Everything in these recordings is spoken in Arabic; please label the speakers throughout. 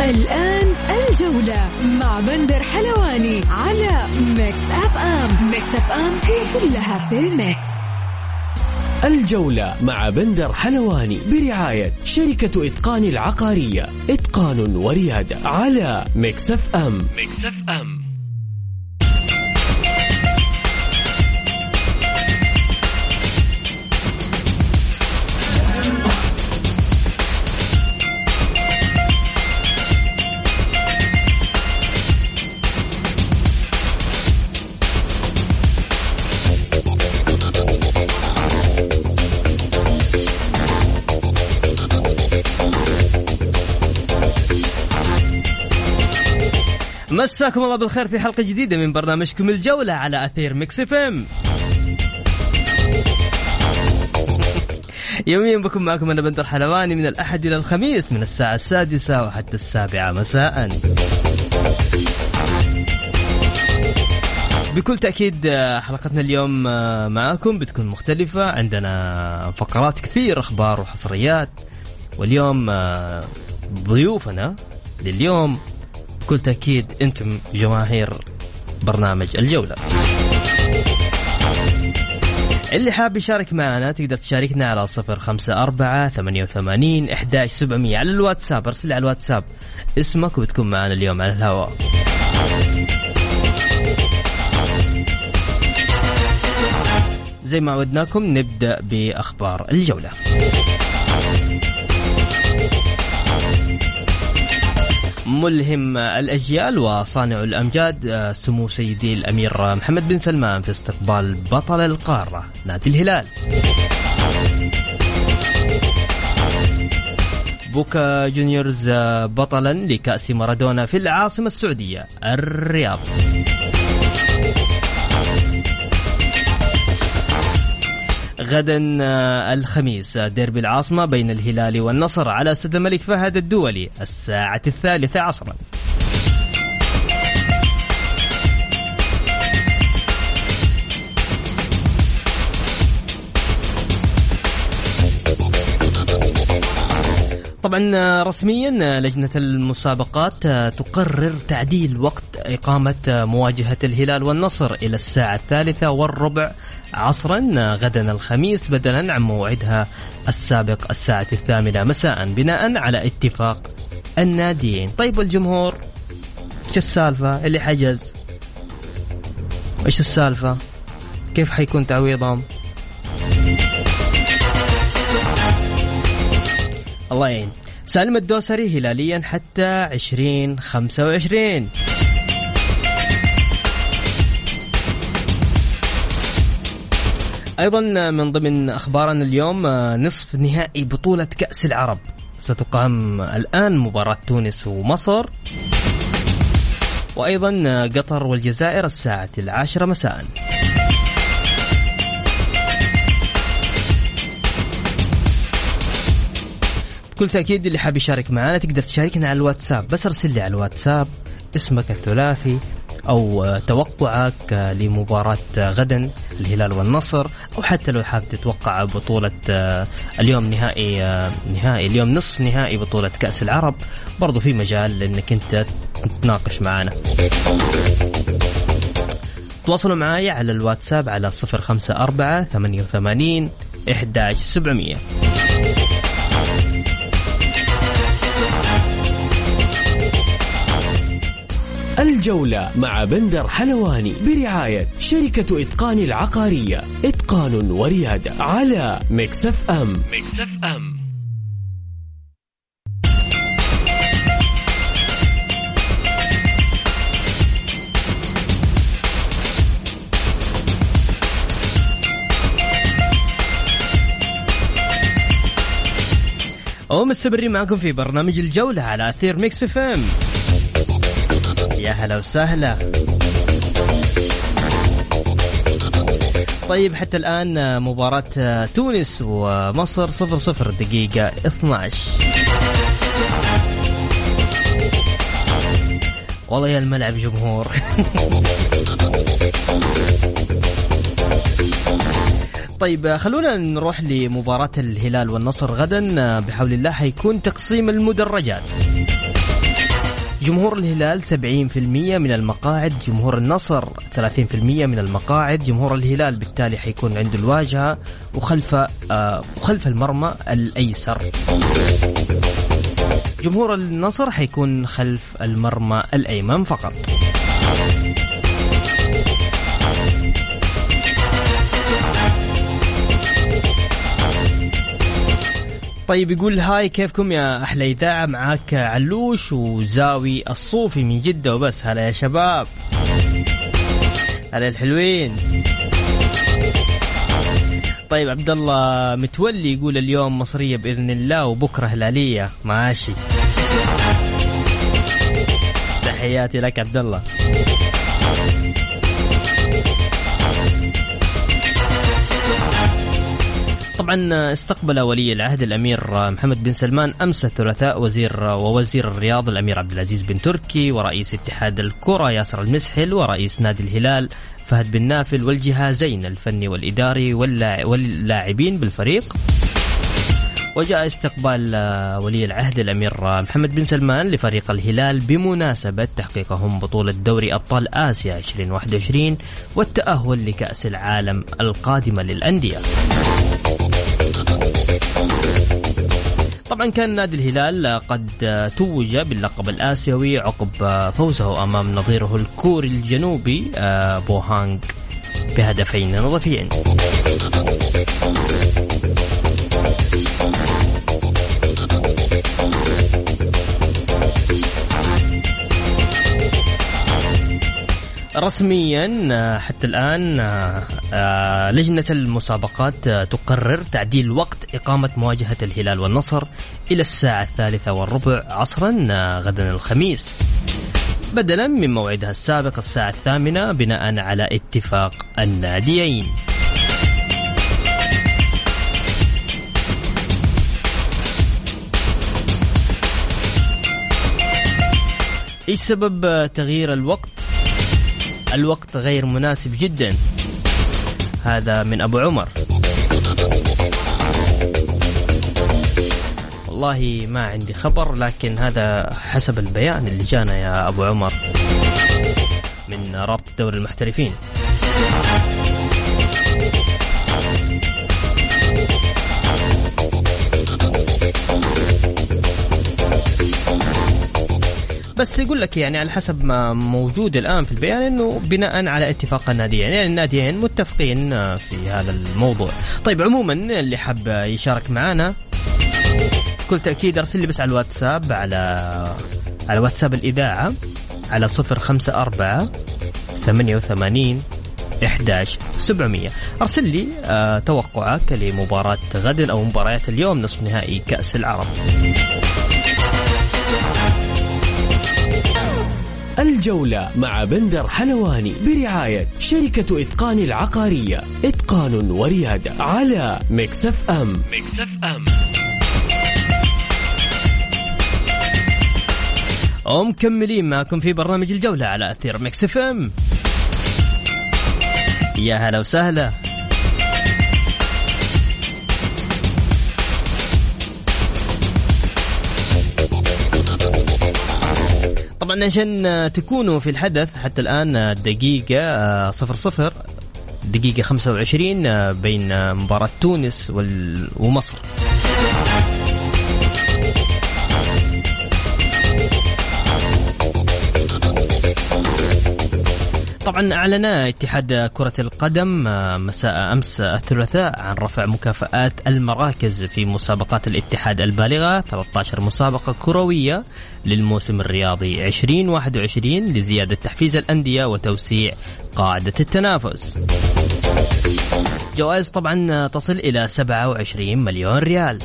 Speaker 1: الآن الجولة مع بندر حلواني على Mix FM. Mix FM هي كلها في ال mix.
Speaker 2: الجولة مع بندر حلواني برعاية شركة إتقان العقارية. إتقان وريادة على Mix FM. Mix FM.
Speaker 3: مساكم الله بالخير في حلقة جديدة من برنامجكم الجولة على أثير Mix FM. يوميا بكون معكم أنا بندر حلواني من الأحد إلى الخميس من الساعة السادسة وحتى السابعة مساء. بكل تأكيد حلقتنا اليوم آه، معاكم بتكون مختلفة. عندنا فقرات كثير أخبار وحصريات. واليوم آه، ضيوفنا لليوم بكل تأكيد أنتم جماهير برنامج الجولة. اللي حاب يشارك معنا تقدر تشاركنا على صفر خمسة أربعة ثمانية وثمانين إحداش سبعمية على الواتساب أرسل على الواتساب اسمك وتكون معنا اليوم على الهواء. زي ما عودناكم نبدأ بأخبار الجولة. ملهم الأجيال وصانع الأمجاد آه، سمو سيدي الأمير محمد بن سلمان في استقبال بطل القارة نادي الهلال. بوكا جونيورز آه، بطلا لكأس مارادونا في العاصمة السعودية الرياض. غدا آه، الخميس. ديربي العاصمة بين الهلال والنصر على استاد الملك فهد الدولي الساعة الثالثة عصرا. طبعا آه، رسميا آه، لجنة المسابقات آه، تقرر تعديل وقت إقامة مواجهة الهلال والنصر إلى الساعة الثالثة والربع عصرا غدا الخميس بدلا عن موعدها السابق الساعة الثامنة. مساء بناء على اتفاق الناديين. طيب الجمهور إيش السالفة؟ اللي حجز. إيش السالفة؟ كيف حيكون تعويضهم؟ الله يعين. سالم الدوسري هلاليا حتى 2025 أيضا من ضمن أخبارنا اليوم نصف نهائي بطولة كأس العرب. ستقام الآن مباراة تونس ومصر. وأيضا قطر والجزائر الساعة العاشرة مساء. بكل تأكيد اللي حاب يشارك معنا تقدر تشاركنا على الواتساب. بس ارسل لي على الواتساب اسمك الثلاثي أو توقعك لمباراة غدا الهلال والنصر أو حتى لو حاب تتوقع بطولة آه، اليوم نهائي آه، نهائي اليوم نصف نهائي بطولة كأس العرب. برضو في مجال إنك أنت تناقش معنا تواصلوا معي على الواتساب على 054 88 11700
Speaker 2: الجولة مع بندر حلواني برعاية شركة إتقان العقارية. إتقان وريادة على Mix FM. Mix FM.
Speaker 3: ومستمرين معكم في برنامج الجولة على أثير Mix FM. يا هلا وسهلا. طيب حتى الآن مباراة تونس ومصر صفر صفر دقيقة 12 والله يا الملعب جمهور. طيب خلونا نروح لمباراة الهلال والنصر غدا. بحول الله حيكون تقسيم المدرجات. جمهور الهلال 70% من المقاعد جمهور النصر 30% من المقاعد جمهور الهلال بالتالي حيكون عنده الواجهة وخلف آه وخلف المرمى الأيسر. جمهور النصر حيكون خلف المرمى الأيمن فقط. طيب يقول هاي كيفكم يا أحلى إذاعة؟ معاك علوش وزاوي الصوفي من جدة. وبس هلا يا شباب. هلا الحلوين. طيب عبد الله متولي يقول اليوم مصرية بإذن الله وبكرة هلالية. ماشي. تحياتي لك عبد الله طبعا استقبل ولي العهد الأمير محمد بن سلمان أمس الثلاثاء وزير ووزير الرياض الأمير عبد العزيز بن تركي ورئيس اتحاد الكرة ياسر المسحل ورئيس نادي الهلال فهد بن نافل والجهازين الفني والإداري واللاعبين بالفريق وجاء استقبال ولي العهد الأمير محمد بن سلمان لفريق الهلال بمناسبة تحقيقهم بطولة دوري أبطال آسيا 2021 والتأهل لكأس العالم القادمه للأندية. طبعا كان نادي الهلال قد توج باللقب الآسيوي عقب فوزه أمام نظيره الكوري الجنوبي بوهانغ بهدفين نظيفين. رسميا حتى الآن لجنة المسابقات تقرر تعديل وقت إقامة مواجهة الهلال والنصر إلى الساعة الثالثة والربع عصرا غدا الخميس بدلا من موعدها السابق الساعة الثامنة بناء على اتفاق الناديين إيش سبب تغيير الوقت؟ الوقت غير مناسب جدا. هذا من أبو عمر. والله ما عندي خبر لكن هذا حسب البيان اللي جانا يا أبو عمر من رابطه دوري المحترفين. بس يقول لك يعني على حسب ما موجود الآن في البيان إنه بناء على اتفاق الناديين. يعني الناديين متفقين في هذا الموضوع. طيب عموما اللي حاب يشارك معنا بكل تأكيد أرسل لي بس على الواتساب على على واتساب الإذاعة على صفر خمسة أربعة ثمانية وثمانين 11 700 أرسل لي آه توقعك لمباراة غد أو مباريات اليوم نصف نهائي كأس العرب.
Speaker 2: الجولة مع بندر حلواني برعاية شركة إتقان العقارية. إتقان وريادة على Mix FM. Mix FM.
Speaker 3: ومكملين معكم في برنامج الجولة على أثير Mix FM. يا هلا وسهلا. طبعا عشان تكونوا في الحدث حتى الآن دقيقة صفر صفر دقيقة 25 بين مباراة تونس ومصر. طبعا أعلن اتحاد كرة القدم مساء أمس الثلاثاء عن رفع مكافآت المراكز في مسابقات الاتحاد البالغة 13 مسابقة كروية للموسم الرياضي 2021 لزيادة تحفيز الأندية وتوسيع قاعدة التنافس. جوائز طبعا تصل إلى 27 مليون ريال.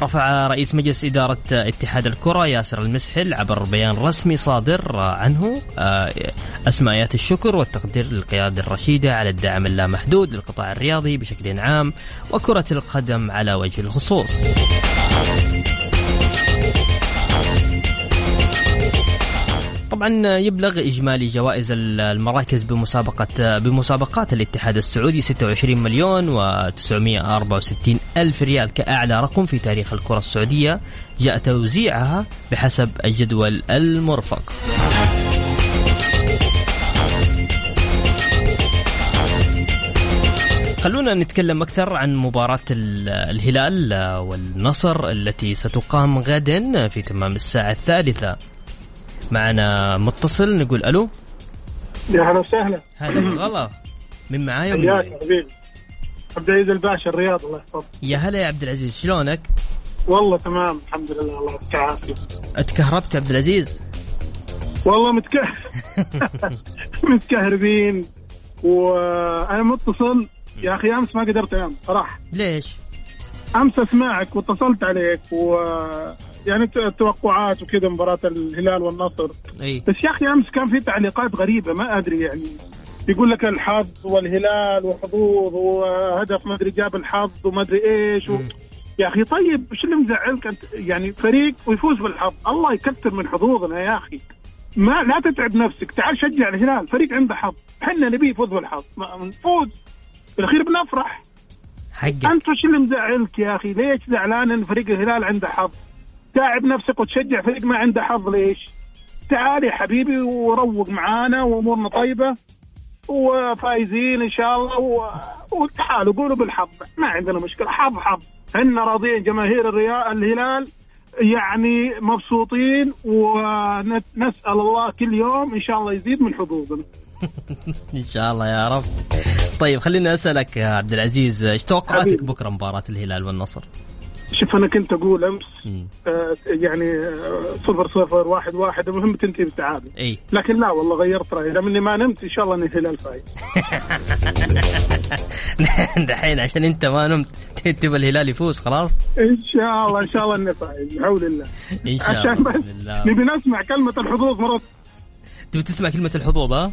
Speaker 3: رفع رئيس مجلس إدارة اتحاد الكرة ياسر المسحل عبر بيان رسمي صادر عنه آه، أسماءات الشكر والتقدير للقيادة الرشيدة على الدعم اللامحدود للقطاع الرياضي بشكل عام وكرة القدم على وجه الخصوص. طبعا يبلغ إجمالي جوائز المراكز بمسابقه بمسابقات الاتحاد السعودي 26 مليون و964 ألف ريال كأعلى رقم في تاريخ الكرة السعودية جاء توزيعها بحسب الجدول المرفق. خلونا نتكلم أكثر عن مباراة الهلال والنصر التي ستقام غدا في تمام الساعة الثالثة معنا متصل نقول ألو.
Speaker 4: يا هلا وسهلا.
Speaker 3: هلا غلا من معايا
Speaker 4: حياك حبيبي. عبد العزيز الباشا الرياض الله يحفظك.
Speaker 3: يا هلا يا عبد العزيز شلونك؟
Speaker 4: والله تمام الحمد لله الله يعطيك العافية.
Speaker 3: اتكهربت عبد العزيز؟
Speaker 4: والله متك... متكهربين. وأنا متصل. يا أخي أمس ما قدرت أنام صراحة.
Speaker 3: ليش؟
Speaker 4: أمس أسمعك واتصلت عليك و يعني التوقعات وكذا مباراة الهلال والنصر.
Speaker 3: أي.
Speaker 4: بس يا أخي أمس كان في تعليقات غريبة ما أدري يعني. يقول لك الحظ والهلال وحظوظ وهدف ما أدري جاب الحظ وما أدري إيش و... يا أخي طيب إيش اللي مزعلك؟ أنت يعني فريق ويفوز بالحظ. الله يكثر من حظوظنا يا أخي. ما لا تتعب نفسك. تعال شجع الهلال. فريق عنده حظ. إحنا نبي يفوز بالحظ. نفوز. في الاخير بنفرح.
Speaker 3: حقك.
Speaker 4: انت وش اللي مزعلك يا أخي؟ ليش زعلان إن فريق الهلال عنده حظ؟ تعب نفسك وتشجع فريق ما عنده حظ ليش؟ تعال يا حبيبي وروق معانا وأمورنا طيبة وفايزين إن شاء الله و... وتعالوا قولوا بالحظ ما عندنا مشكلة حظ حظ إحنا راضيين جماهير الريال الهلال يعني مبسوطين ونسأل الله كل يوم إن شاء الله يزيد من حظوظنا
Speaker 3: إن شاء الله يا رب طيب خليني أسألك يا عبد العزيز إيش توقعاتك بكرة مباراة الهلال والنصر؟
Speaker 4: شوف أنا كنت أقول أمس آه يعني آه صفر صفر واحد واحد المهم تنتهي بالتعادل.
Speaker 3: إي.
Speaker 4: لكن لا والله غيرت رأيي. دام إني ما نمت إن شاء الله ان الهلال فايز
Speaker 3: دحين عشان أنت ما نمت تبى الهلال يفوز خلاص؟
Speaker 4: إن شاء الله إن شاء الله انه فايز بحول الله.
Speaker 3: إن شاء الله
Speaker 4: عشان بس نبي نسمع كلمة الحظوظ مرات.
Speaker 3: تبي تسمع كلمة الحظوظ ها؟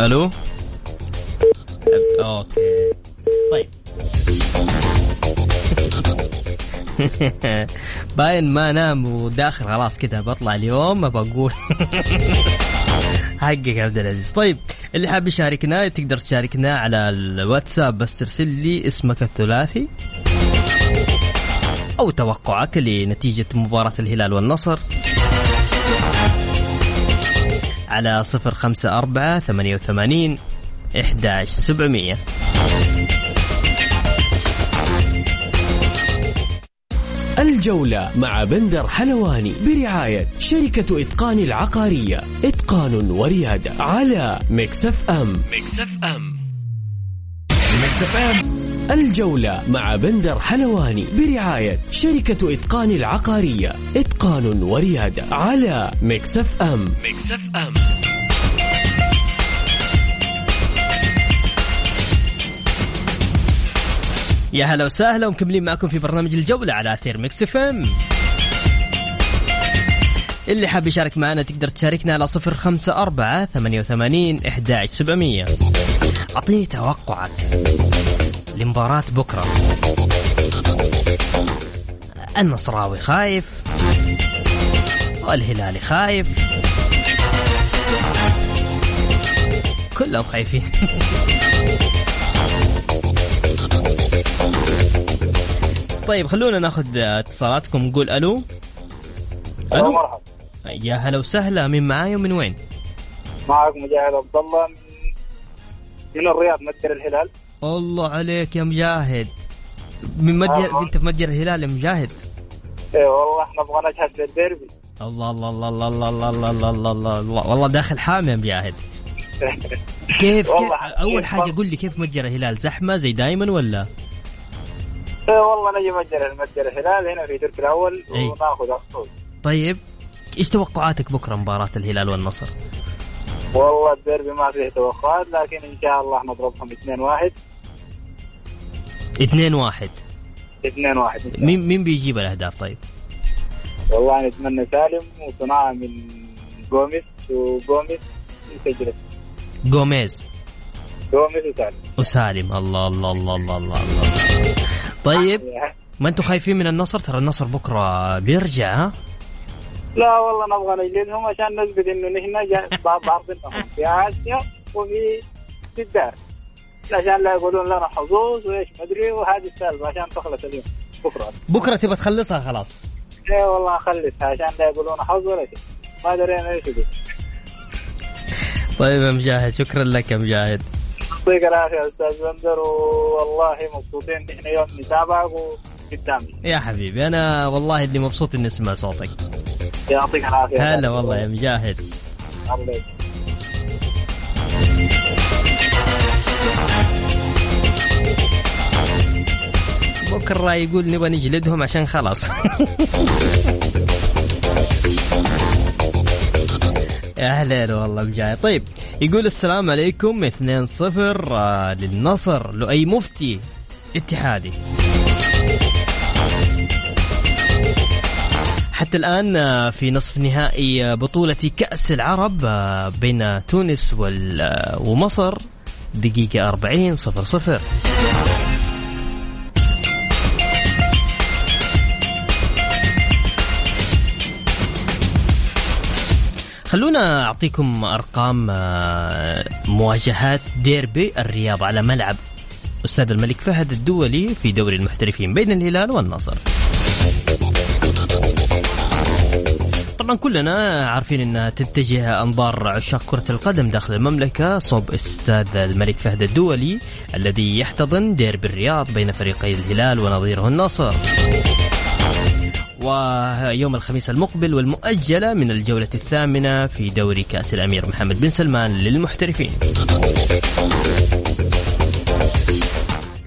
Speaker 3: ألو؟ OK. طيب. باين ما نام وداخل خلاص كذا بطلع اليوم ما بقول حقك يا عبد العزيز. طيب اللي حاب يشاركنا تقدر تشاركنا على الواتساب بس ترسل لي اسمك الثلاثي. أو توقعك لنتيجة مباراة الهلال والنصر. على صفر خمسة أربعة ثمانية وثمانين إحداش سبعمية.
Speaker 2: الجولة مع بندر حلواني برعاية شركة إتقان العقارية. إتقان وريادة على مكسف أم. Mix FM Mix FM. الجولة مع بندر حلواني برعاية شركة إتقان العقارية. إتقان وريادة على Mix FM Mix FM.
Speaker 3: يا هلا وسهلا ومكملين معكم في برنامج الجولة على أثير Mix FM. اللي حاب يشارك معنا تقدر تشاركنا على صفر خمسة أربعة ثمانية وثمانين إحداش سبعمية. أعطيني توقعك لمباراة بكرة. النصراوي خايف والهلالي خايف. كلهم خايفين. طيب خلونا ناخذ اتصالاتكم نقول ألو
Speaker 5: ألو مرحبا
Speaker 3: يا هلا وسهلا من معاي ومن وين؟
Speaker 5: معك مجاهد عبد الله من الرياض متجر الهلال
Speaker 3: الله عليك يا مجاهد من متجر
Speaker 5: آه.
Speaker 3: انت في متجر الهلال يا مجاهد
Speaker 5: إيه والله إحنا نبغى نجهز للديربي
Speaker 3: الله الله الله الله الله الله الله الله الله الله الله والله داخل حامي يا مجاهد كيف, كيف اول
Speaker 5: حاجة.
Speaker 3: قول لي كيف متجر الهلال زحمه زي دايما ولا
Speaker 5: إيه والله نجي متجر متجر الهلال هنا في تركي الأول
Speaker 3: إيه.
Speaker 5: وناخذ الصوت
Speaker 3: طيب إيش توقعاتك بكرة مباراة الهلال والنصر
Speaker 5: والله الديربي ما فيه توقعات لكن إن شاء الله نضربهم 2 1
Speaker 3: 2 1
Speaker 5: اثنين واحد إن شاء الله.
Speaker 3: مين مين بيجيب الأهداف طيب؟
Speaker 5: والله نتمنى سالم وصناعة من جوميز وجوميز يسجل
Speaker 3: جوميز
Speaker 5: جوميز وسالم
Speaker 3: وسالم الله الله الله الله الله, الله. طيب. ما أنتم خايفين من النصر؟ ترى النصر بكرة بيرجع ها؟
Speaker 5: لا والله نبغى نجلدهم عشان نثبت إنه نحن بعضنا في آسيا وفي في الدار. عشان لا يقولون لنا حظوظ وإيش مدري وهذه السالفة عشان تخلص اليوم. بكرة.
Speaker 3: بكرة تبغى تخلصها خلاص.
Speaker 5: إيه والله خلصها عشان لا يقولون حظ ولا شيء. ما درينا إيش
Speaker 3: طيب يا مجاهد شكرا لك يا مجاهد.
Speaker 5: يعطيك العافية أستاذ بندر والله مبسوطين نحن يوم نتابعك وقدامي
Speaker 3: يا حبيبي أنا والله اللي مبسوط إني أسمع صوتك.
Speaker 5: يعطيك العافية.
Speaker 3: هلا والله يا مجاهد. بكرة يقول نبغى نجلدهم عشان خلاص. يا أهلا والله مجاهد. طيب يقول السلام عليكم 2-0 آه، للنصر لؤي مفتي اتحادي. حتى الآن آه، في نصف نهائي آه، بطولة كأس العرب بين تونس ومصر. دقيقة 40 صفر صفر. خلونا أعطيكم أرقام آه، مواجهات ديربي الرياض على ملعب أستاذ الملك فهد الدولي في دوري المحترفين بين الهلال والنصر طبعا كلنا عارفين انها تتجه أنظار عشاق كرة القدم داخل المملكة صوب استاد الملك فهد الدولي الذي يحتضن ديربي الرياض بين فريقي الهلال ونظيره النصر. ويوم الخميس المقبل والمؤجلة من الجولة الثامنة في دوري كأس الأمير محمد بن سلمان للمحترفين.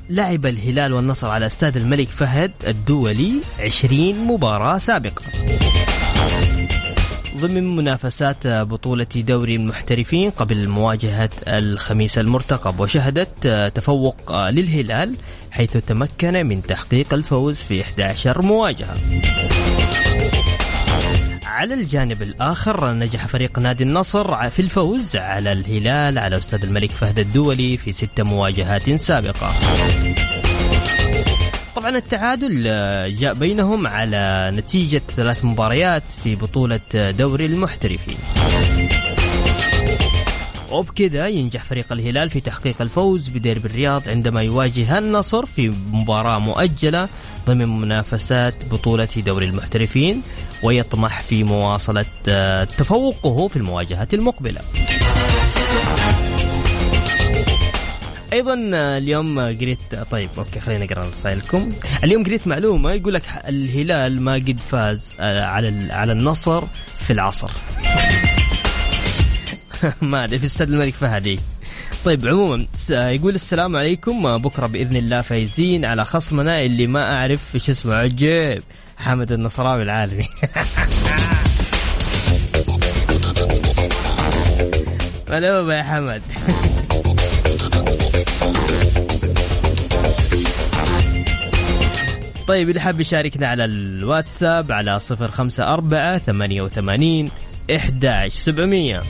Speaker 3: لعب الهلال والنصر على أستاد الملك فهد الدولي 20 مباراة سابقة. ضمن منافسات بطولة دوري المحترفين قبل مواجهة الخميس المرتقب وشهدت تفوق للهلال حيث تمكن من تحقيق الفوز في 11 مواجهة. على الجانب الآخر نجح فريق نادي النصر في الفوز على الهلال على استاد الملك فهد الدولي في ست مواجهات سابقة. طبعا التعادل جاء بينهم على نتيجة ثلاث مباريات في بطولة دوري المحترفين. وبكذا ينجح فريق الهلال في تحقيق الفوز بديربي الرياض عندما يواجه النصر في مباراة مؤجلة ضمن منافسات بطولة دوري المحترفين ويطمح في مواصلة تفوقه في المواجهات المقبلة. أيضا اليوم قريت طيب أوكي خلينا نقرا رسائلكم. اليوم قريت معلومة يقول لك الهلال ما قد فاز على على النصر في العصر. ما أدري في استاد الملك فهد طيب عموما يقول السلام عليكم بكرة بإذن الله فايزين على خصمنا اللي ما أعرف إيش اسمه عجيب. حمد النصراوي العالمي. ملومة يا حمد. طيب اللي حاب يشاركنا على الواتساب على صفر خمسة أربعة ثمانية وثمانين إحداش سبعمية.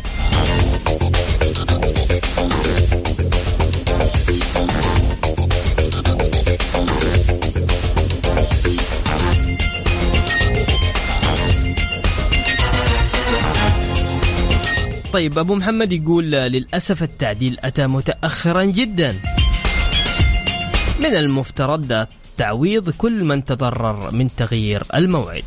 Speaker 3: طيب أبو محمد يقول للأسف التعديل أتى متأخرا جدا. من المفترض تعويض كل من تضرر من تغيير الموعد.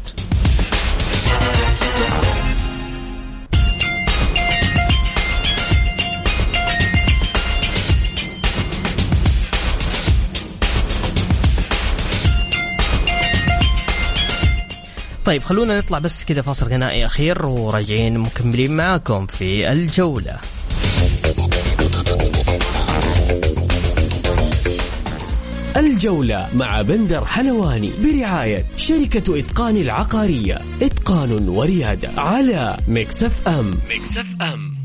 Speaker 3: طيب خلونا نطلع بس كذا فاصل غنائي أخير وراجعين مكملين معاكم في الجولة.
Speaker 2: الجولة مع بندر حلواني برعاية شركة إتقان العقارية. إتقان وريادة على Mix FM Mix FM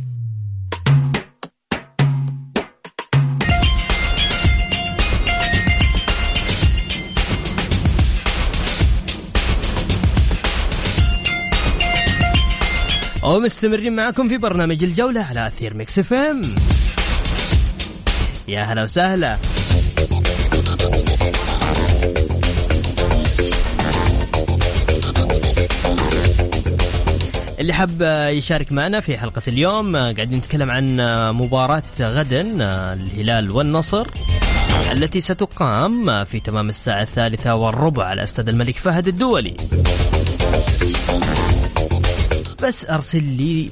Speaker 3: ومستمرين معكم في برنامج الجولة على أثير Mix FM يا هلا وسهلا. اللي حاب يشارك معنا في حلقة اليوم قاعدين نتكلم عن مباراة غدا الهلال والنصر التي ستقام في تمام الساعة الثالثة والربع على استاد الملك فهد الدولي. بس أرسل لي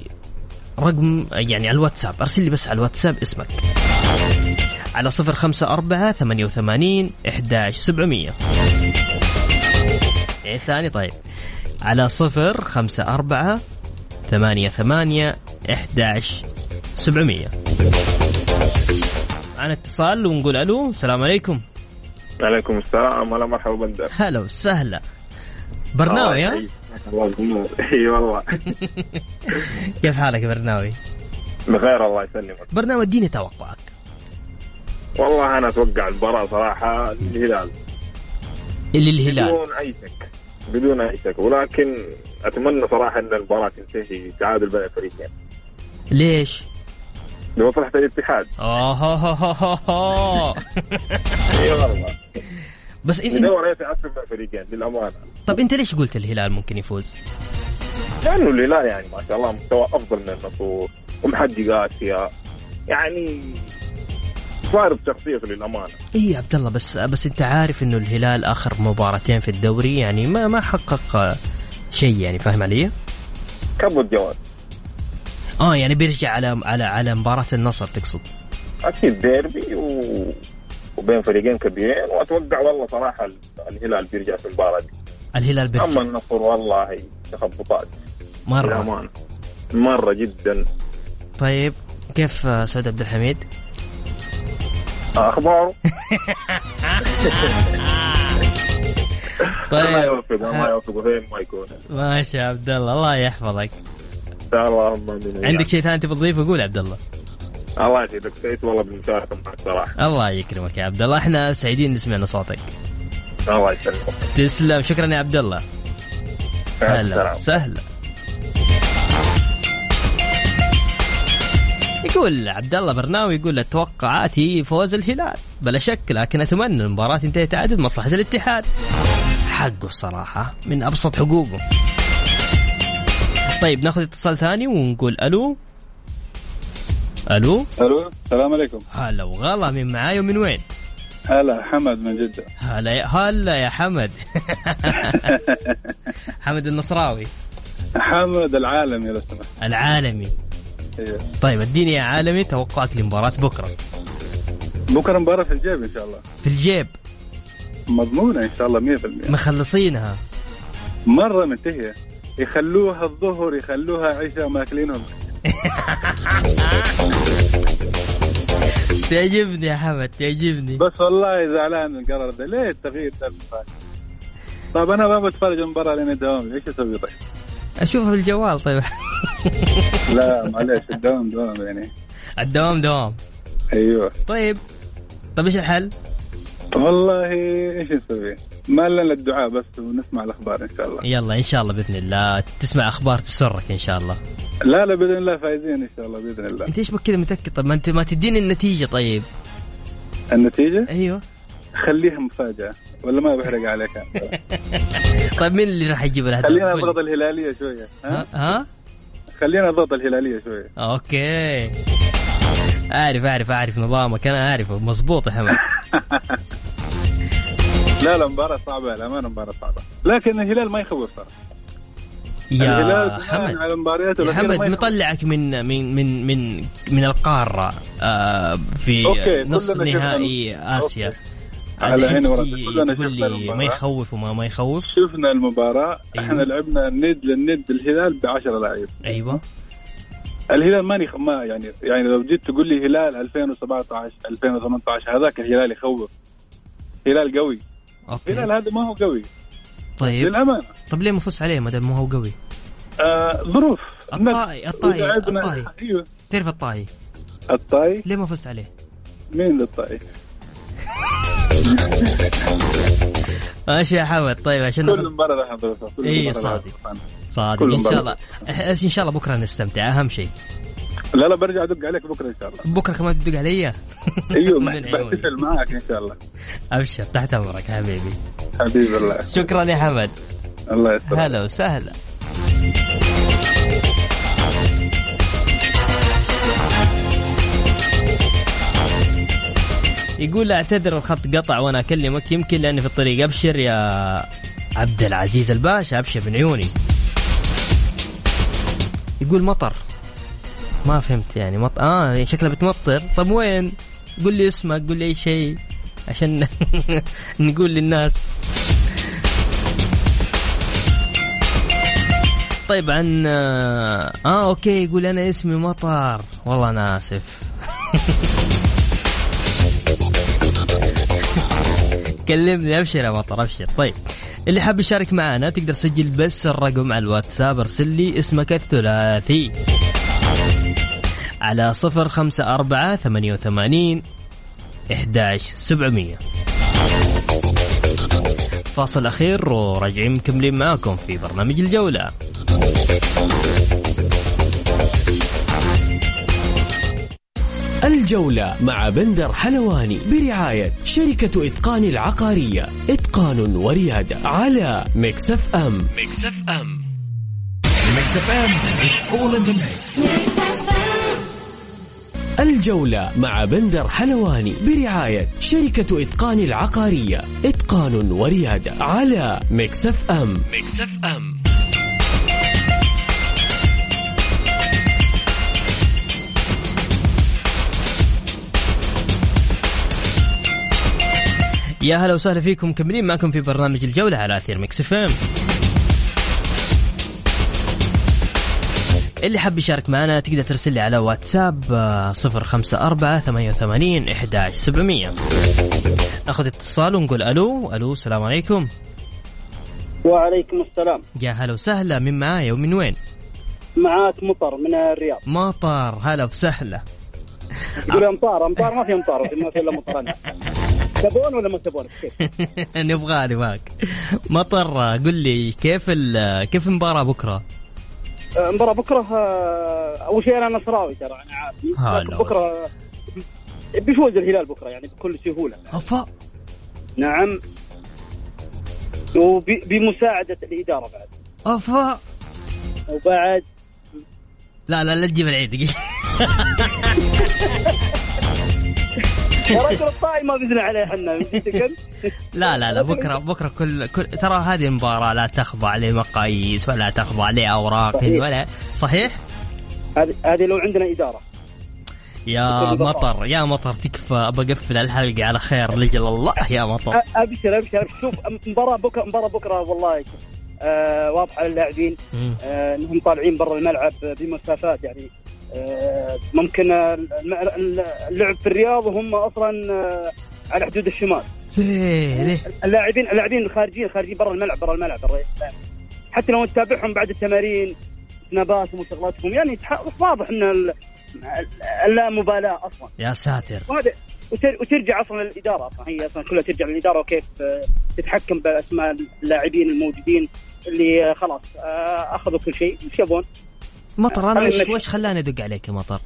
Speaker 3: رقم يعني على الواتساب أرسل لي بس على الواتساب اسمك. على صفر خمسة أربعة ثمانية وثمانين إحداش سبعمية. إيه ثاني طيب. على صفر خمسة أربعة ثمانية ثمانية إحداش سبعمية. معنا اتصال ونقول ألو السلام عليكم.
Speaker 6: عليكم السلام ولا مرحبا بندر.
Speaker 3: هلا وسهلا. برناوي ها؟
Speaker 6: إي والله.
Speaker 3: كيف حالك يا برناوي؟
Speaker 6: بخير الله يسلمك.
Speaker 3: برناوي اديني توقعك.
Speaker 6: والله أنا أتوقع المباراه صراحة الهلال
Speaker 3: اللي الهلال.
Speaker 6: بدون أي شك. بدون أي شك ولكن أتمنى صراحة أن المباراة تنتهي تعادل بين الفريقين
Speaker 3: ليش؟
Speaker 6: لمصلحة الاتحاد
Speaker 3: هو.
Speaker 6: إي والله
Speaker 3: بس إن...
Speaker 6: ندور إيش أكثر من الفريقين للأمانة
Speaker 3: طب أنت ليش قلت الهلال ممكن يفوز؟
Speaker 6: لأنه الهلال يعني ما شاء الله مستوى أفضل من النصور ومحقق اسيا يعني فارض شخصيته
Speaker 3: للأمانة. إي عبد الله بس بس أنت عارف إنه الهلال آخر مباراتين في الدوري يعني ما ما حقق شيء يعني فاهم علي؟
Speaker 6: كبوا الجواد
Speaker 3: آه يعني بيرجع على على على مباراة النصر تقصد؟
Speaker 6: أكيد ديربي و... وبين فريقين كبيرين وأتوقع والله صراحة الهلال بيرجع في المباراة دي.
Speaker 3: الهلال بيرجع.
Speaker 6: أما النصر والله تخبطات.
Speaker 3: مرة.
Speaker 6: للأمانة. مرة جدا.
Speaker 3: طيب كيف سعود عبد الحميد؟
Speaker 6: اخباره الله
Speaker 3: طيب
Speaker 6: يوفقه الله يوفقه فين ما يكون.
Speaker 3: ماشي يا عبد الله الله يحفظك.
Speaker 6: الله اللهم آمين
Speaker 3: عندك شيء ثاني تبغى تضيفه؟ قول عبد الله.
Speaker 6: الله يسعدك سعيد والله بالمشاركه معك صراحة.
Speaker 3: الله يكرمك يا عبد الله. إحنا سعيدين ان سمعنا صوتك.
Speaker 6: الله يسلمك
Speaker 3: تسلم. شكرا يا عبد الله. هلا
Speaker 6: السلام.
Speaker 3: يقول عبد الله برناوي يقول توقعاتي فوز الهلال. بلا شك لكن أتمنى المباراة تنتهي تعادل مصلحة الاتحاد. حقه الصراحة من أبسط حقوقه. طيب ناخذ اتصال ثاني ونقول ألو. ألو.
Speaker 7: ألو السلام عليكم.
Speaker 3: هلا وغلا من معاي ومن وين؟
Speaker 7: هلا حمد من جدة.
Speaker 3: هلا يا هلا يا حمد. حمد النصراوي.
Speaker 7: حمد العالمي لو سمحت.
Speaker 3: العالمي.
Speaker 7: إيه.
Speaker 3: طيب اديني يا عالمي توقعك لمباراة بكرة.
Speaker 7: بكرة مباراة في الجيب إن شاء الله.
Speaker 3: في الجيب.
Speaker 7: مضمونة إن شاء الله 100%
Speaker 3: مخلصينها.
Speaker 7: مرة منتهية. يخلوها الظهر يخلوها عشاء ماكلينهم.
Speaker 3: تعجبني يا حمد تعجبني.
Speaker 7: بس والله زعلان من القرار ده. ليه التغيير ده؟ طيب أنا ما بتفرج المباراة لين الدوام إيش أسوي طيب؟
Speaker 3: اشوفها في الجوال طيب.
Speaker 7: لا معلش الدوام دوام يعني.
Speaker 3: الدوام دوام.
Speaker 7: أيوه.
Speaker 3: طيب طيب إيش الحل؟
Speaker 7: والله إيش نسوي؟ ما لنا الدعاء بس ونسمع الأخبار إن شاء الله.
Speaker 3: يلا إن شاء الله بإذن الله. تسمع أخبار تسرك إن شاء الله.
Speaker 7: لا لا بإذن الله فايزين إن شاء الله بإذن الله.
Speaker 3: أنت إيش بك كذا متأكد؟ طيب ما أنت ما تديني النتيجة طيب.
Speaker 7: النتيجة؟
Speaker 3: أيوه.
Speaker 7: خليها مفاجأة ولا ما بحرق عليك؟
Speaker 3: طيب مين اللي راح يجيب الاهداف؟
Speaker 7: خلينا. نضغط الهلالية شوية. ها؟
Speaker 3: ها؟ ها؟
Speaker 7: خلينا نضغط الهلالية شوية
Speaker 3: أوكي. أعرف أعرف أعرف نظامك. أنا أعرفه. مزبوط يا حمد.
Speaker 7: لا لا مباراة صعبة. الأمانة مباراة صعبة. لكن الهلال ما يخوف ترى.
Speaker 3: يا حمد.
Speaker 7: على
Speaker 3: يا حمد. مطلعك من من من من من القارة آه في
Speaker 7: OK،
Speaker 3: نصف نهائي آسيا.
Speaker 7: OK. على عيني وراسي كلنا
Speaker 3: تقول لي ما يخوف وما ما يخوف.
Speaker 7: شفنا المباراة.
Speaker 3: أيوة.
Speaker 7: إحنا لعبنا ند للند الهلال ب 10 لعيب.
Speaker 3: أيوه.
Speaker 7: الهلال ماني ما يعني يعني لو جيت تقول لي هلال 2017 2018 هذاك الهلال يخوف. هلال قوي.
Speaker 3: أوكي.
Speaker 7: هذا ما هو قوي.
Speaker 3: طيب.
Speaker 7: للأمانة.
Speaker 3: طب ليه ما فزت عليه ما دام مو هو قوي؟
Speaker 7: آه ظروف.
Speaker 3: الطائي الطائي الطائي.
Speaker 7: أيوه.
Speaker 3: تعرف الطائي؟
Speaker 7: الطاي
Speaker 3: ليه ما فزت عليه؟
Speaker 7: مين الطاي؟
Speaker 3: ماشي يا حمد؟ طيب عشان
Speaker 7: كل
Speaker 3: ناخذ
Speaker 7: مباراة لها ظروفها لها
Speaker 3: صادق. صادق. إن شاء. الله. إن شاء الله بكرة نستمتع. أهم شيء.
Speaker 7: لا لا برجع أدق عليك بكرة إن شاء الله.
Speaker 3: بكرة كمان تدق علي؟ أيوه.
Speaker 7: بحتفل معك إن شاء الله.
Speaker 3: أبشر. تحت أمرك حبيبي.
Speaker 7: حبيبي الله.
Speaker 3: شكرا يا حمد.
Speaker 7: الله يستر
Speaker 3: هلا وسهلا. يقول اعتذر الخط قطع وأنا اكلمك. يمكن لأني في الطريق. أبشر يا عبد العزيز الباشا أبشر من عيوني. يقول مطر. ما فهمت يعني. مط... آه يعني شكلها بتمطر. طب وين؟ قول لي اسمك قول لي أي شيء. عشان نقول للناس. طيب عن آه آه، أوكي. يقول أنا اسمي مطر. والله أنا آسف. كلمني أبشر يا مطر أبشر. طيب اللي حاب يشارك معنا تقدر تسجل بس الرقم على الواتساب ارسل لي اسمك الثلاثي. على صفر خمسة أربعة ثمانية وثمانين إحداش سبعمية. فاصل أخير وراجعين مكملين معاكم في برنامج الجولة.
Speaker 2: الجولة مع بندر حلواني برعاية شركة إتقان العقارية. إتقان وريادة على Mix FM Mix FM الجولة مع بندر حلواني برعاية شركة إتقان العقارية. إتقان وريادة على Mix FM Mix FM
Speaker 3: يا هلا وسهلا فيكم مكملين معكم في برنامج الجولة على أثير Mix FM. اللي حاب يشارك معنا تقدر ترسل لي على واتساب آه، صفر خمسة أربعة ثمانية وثمانين إحداش سبعمية. ناخذ اتصال ونقول ألو ألو السلام عليكم.
Speaker 5: وعليكم السلام.
Speaker 3: يا هلا وسهلا من معايا ومن وين؟
Speaker 5: معاك مطر من الرياض.
Speaker 3: مطر هلا وسهلا.
Speaker 5: تقول امطار امطار ما في امطار ما في إلا مطرنا. تبون ولا ما تبون؟
Speaker 3: نبغى نبغاك مطر آه، قل لي كيف كيف المباراة بكرة؟
Speaker 5: آه، مباراة بكرة آه، أول شيء أنا نصراوي ترى أنا عارف بكرة بيفوز الهلال بكرة يعني بكل سهولة.
Speaker 3: أفا.
Speaker 5: نعم. وبمساعدة الإدارة بعد.
Speaker 3: أفا.
Speaker 5: وبعد.
Speaker 3: لا لا لا تجيب العيد دقيقة.
Speaker 5: يا رجل الطائي ما بيزن عليه إحنا.
Speaker 3: لا لا لا بكرة بكرة كل, كل ترى هذه المباراة لا تخضع لمقاييس ولا تخضع لأوراق
Speaker 5: صحيح.
Speaker 3: ولا صحيح؟
Speaker 5: هذه هذه لو عندنا إدارة
Speaker 3: يا. مطر يا مطر تكفى أبى أقفل الحلقة على خير لجل الله يا مطر
Speaker 5: ابشر أبشر أبشر. شوف مباراة بكره مباراة بكرة والله. آه واضحة للاعبين. آه إنهم طالعين برا الملعب بمسافات يعني ممكن الم- اللعب في الرياض وهم أصلا آه على حدود الشمال.
Speaker 3: ليه؟ ليه؟
Speaker 5: اللاعبين اللاعبين الخارجيين خارجين برا الملعب برا الملعب برا حتى لو تتابعهم بعد التمارين سناباتهم وشغلاتهم يعني واضح إن ال- اللامبالاة أصلا.
Speaker 3: يا ساتر.
Speaker 5: وترجع أصلا للإدارة أصلا. هي أصلا كلها ترجع للإدارة وكيف آه، تتحكم بأسماء اللاعبين الموجودين اللي آه، خلاص آه، أخذوا كل شيء. إيش يبون؟
Speaker 3: مطر
Speaker 5: أنا
Speaker 3: وش. وش خلاني أدق عليك يا مطر؟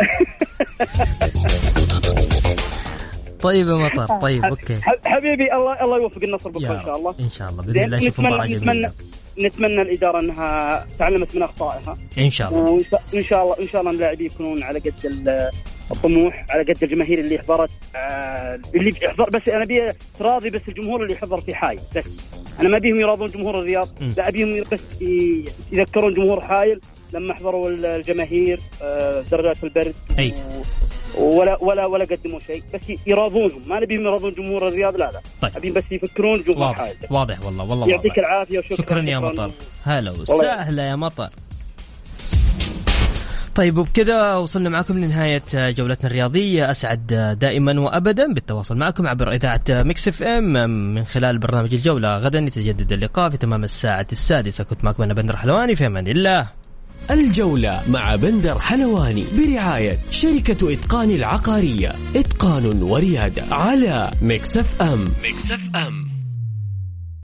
Speaker 3: طيب يا مطر طيب
Speaker 5: أوكي حبيبي الله الله يوفق النصر
Speaker 3: بكرة
Speaker 5: إن شاء الله.
Speaker 3: إن شاء الله باذن الله نشوف
Speaker 5: نتمنى-
Speaker 3: مباراه
Speaker 5: نتمنى
Speaker 3: جميله
Speaker 5: نتمنى الإدارة أنها تعلمت من أخطائها
Speaker 3: إن شاء الله
Speaker 5: وإن شاء الله إن شاء الله اللاعبين يكونون على قد ال- الطموح على قد الجماهير اللي حضرت آه، اللي يحضر بس أنا أبي تراضي بس الجمهور اللي حضر في حايل بس أنا ما أبيهم يراضون جمهور الرياض. لا أبيهم بس يذكرون جمهور حايل لما حضروا ال- الجماهير آه، درجات البرد
Speaker 3: أي.
Speaker 5: ولا ولا ولا قدموا شيء بس يراضونهم. ما نبيهم يراضون جمهور الرياض لا لا.
Speaker 3: طيب.
Speaker 5: ابيهم بس يفكرون جمهور
Speaker 3: واضح.
Speaker 5: حايل
Speaker 3: واضح والله والله
Speaker 5: يعطيك العافية وشكرا.
Speaker 3: شكرا يا. مطر. هلا وسهلا يا مطر. طيب وبكذا وصلنا معكم لنهاية جولتنا الرياضية. أسعد دائما وأبدا بالتواصل معكم عبر إذاعة Mix FM. من خلال برنامج الجولة غدا يتجدد اللقاء في تمام الساعة السادسة. كنت معكم أنا بندر حلواني في أمان الله.
Speaker 2: الجولة مع بندر حلواني برعاية شركة إتقان العقارية. إتقان وريادة على Mix FM. Mix FM.